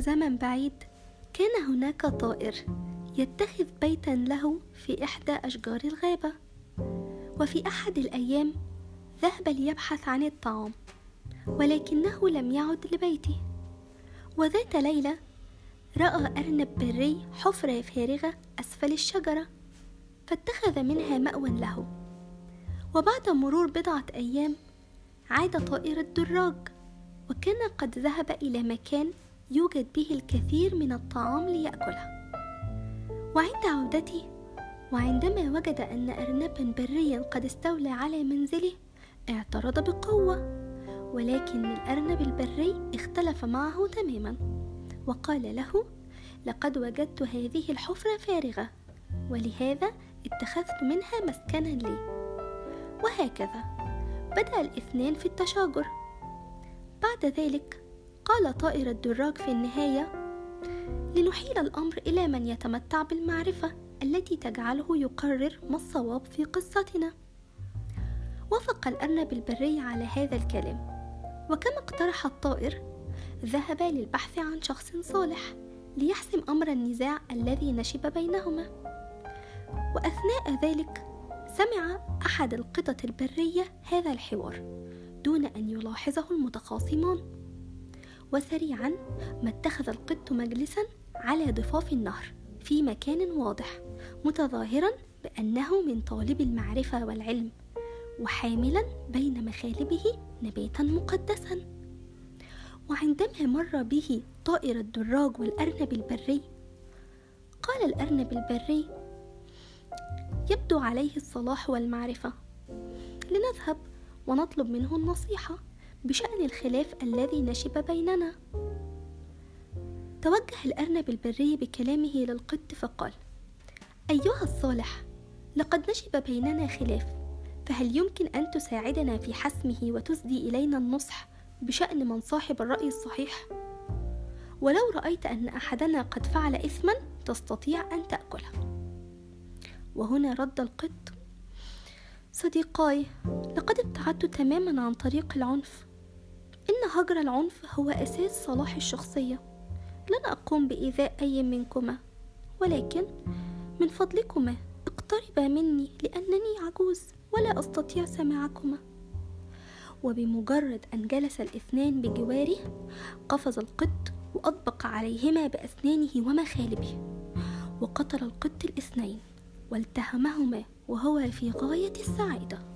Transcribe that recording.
زمن بعيد كان هناك طائر يتخذ بيتا له في إحدى أشجار الغابة. وفي أحد الأيام ذهب ليبحث عن الطعام ولكنه لم يعد لبيته. وذات ليلة رأى أرنب بري حفرة فارغة أسفل الشجرة فاتخذ منها مأوى له. وبعد مرور بضعة أيام عاد طائر الدراج وكان قد ذهب إلى مكان يوجد به الكثير من الطعام ليأكله. وعند عودته وعندما وجد أن أرنبا بريا قد استولى على منزله اعترض بقوة ولكن الأرنب البري اختلف معه تماما وقال له لقد وجدت هذه الحفرة فارغة ولهذا اتخذت منها مسكنا لي. وهكذا بدأ الاثنان في التشاجر. بعد ذلك قال طائر الدراج في النهاية لنحيل الأمر إلى من يتمتع بالمعرفة التي تجعله يقرر ما الصواب في قصتنا. وافق الأرنب البري على هذا الكلام. وكما اقترح الطائر ذهب للبحث عن شخص صالح ليحسم أمر النزاع الذي نشب بينهما. وأثناء ذلك سمع أحد القطط البرية هذا الحوار دون أن يلاحظه المتخاصمان وسريعا ما اتخذ القط مجلسا على ضفاف النهر في مكان واضح متظاهرا بأنه من طالب المعرفة والعلم وحاملا بين مخالبه نباتا مقدسا. وعندما مر به طائر الدراج والأرنب البري قال الأرنب البري يبدو عليه الصلاح والمعرفة. لنذهب ونطلب منه النصيحة. بشأن الخلاف الذي نشب بيننا. توجه الأرنب البري بكلامه للقط فقال أيها الصالح لقد نشب بيننا خلاف فهل يمكن أن تساعدنا في حسمه وتسدي إلينا النصح بشأن من صاحب الرأي الصحيح؟ ولو رأيت أن أحدنا قد فعل إثما تستطيع أن تأكله. وهنا رد القط صديقاي لقد ابتعدت تماما عن طريق العنف. إن هجر العنف هو أساس صلاح الشخصية. لن أقوم بإيذاء أي منكما ولكن من فضلكما اقتربا مني لأنني عجوز ولا أستطيع سماعكما. وبمجرد أن جلس الاثنان بجواره قفز القط وأطبق عليهما بأسنانه ومخالبه وقتل القط الاثنين والتهمهما وهو في غاية السعادة.